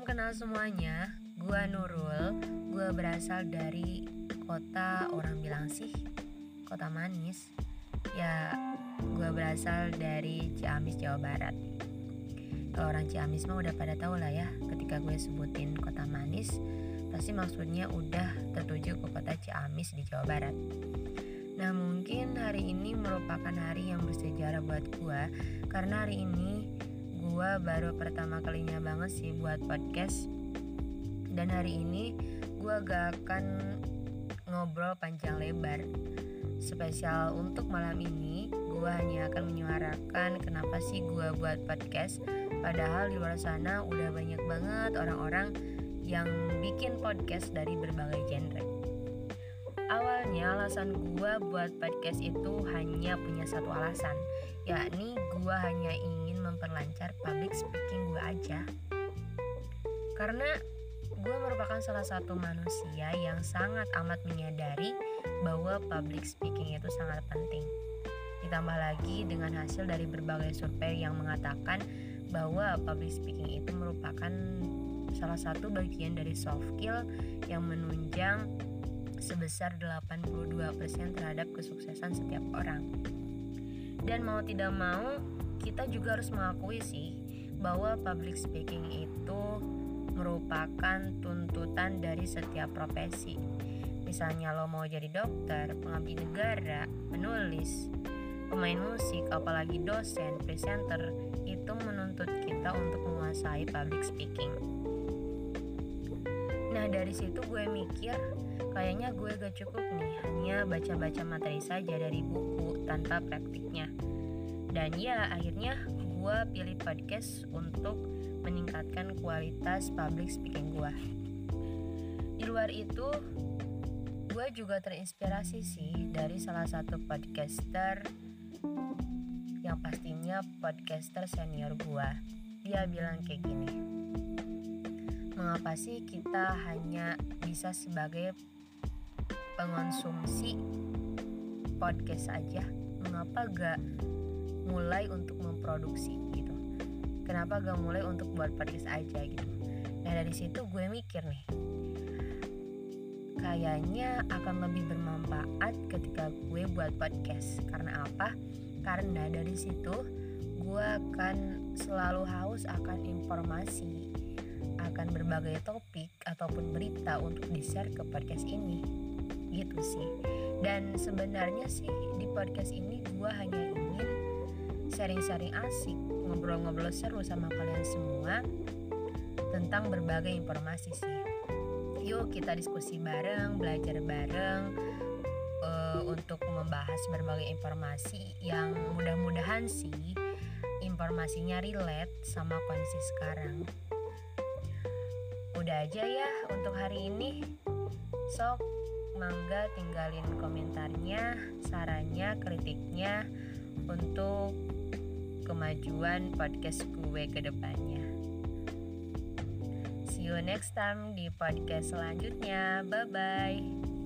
Salam kenal semuanya, gua Nurul, gua berasal dari kota orang bilang sih, kota manis. Ya, gua berasal dari Ciamis, Jawa Barat. Kalau orang Ciamis mah udah pada tahu lah ya, ketika gue sebutin kota manis, pasti maksudnya udah tertuju ke kota Ciamis di Jawa Barat. Nah mungkin hari ini merupakan hari yang bersejarah buat gue Karena hari ini gue baru pertama kalinya banget sih buat podcast. Dan hari ini gue gak akan ngobrol panjang lebar. Spesial untuk malam ini gue hanya akan menyuarakan kenapa sih gue buat podcast. Padahal di luar sana udah banyak banget orang-orang yang bikin podcast dari berbagai genre Awalnya alasan gue buat podcast itu hanya punya satu alasan Yakni gue hanya ingin memperlancar public speaking gue aja. Karena gue merupakan salah satu manusia yang sangat amat menyadari bahwa public speaking itu sangat penting. Ditambah lagi dengan hasil dari berbagai survei yang mengatakan bahwa public speaking itu merupakan salah satu bagian dari soft skill yang menunjang sebesar 82% terhadap kesuksesan setiap orang. Dan mau tidak mau, kita juga harus mengakui sih bahwa public speaking itu merupakan tuntutan dari setiap profesi. Misalnya lo mau jadi dokter, pengabdi negara, penulis, pemain musik, apalagi dosen, presenter, itu menuntut kita untuk menguasai public speaking. Nah dari situ gue mikir kayaknya gue gak cukup nih hanya baca-baca materi saja dari buku tanpa praktiknya. Dan ya akhirnya gue pilih podcast untuk meningkatkan kualitas public speaking gue di luar itu gue juga terinspirasi sih dari salah satu podcaster yang pastinya podcaster senior gue dia bilang kayak gini mengapa sih kita hanya bisa sebagai pengonsumsi podcast aja? Mengapa gak mulai untuk memproduksi gitu? Kenapa gak mulai untuk buat podcast aja gitu? Nah dari situ gue mikir nih kayaknya akan lebih bermanfaat ketika gue buat podcast. Karena apa? Karena dari situ gue akan selalu haus akan informasi akan berbagai topik ataupun berita untuk di-share ke podcast ini. Gitu sih. Dan sebenarnya sih di podcast ini gue hanya ingin sharing-sharing asik ngobrol-ngobrol seru sama kalian semua tentang berbagai informasi sih. Yuk kita diskusi bareng belajar bareng uh, untuk membahas berbagai informasi yang mudah-mudahan sih informasinya relate sama kondisi sekarang udah aja ya untuk hari ini sok mangga tinggalin komentarnya, sarannya, kritiknya untuk kemajuan podcast gue ke depannya. See you next time di podcast selanjutnya. Bye bye.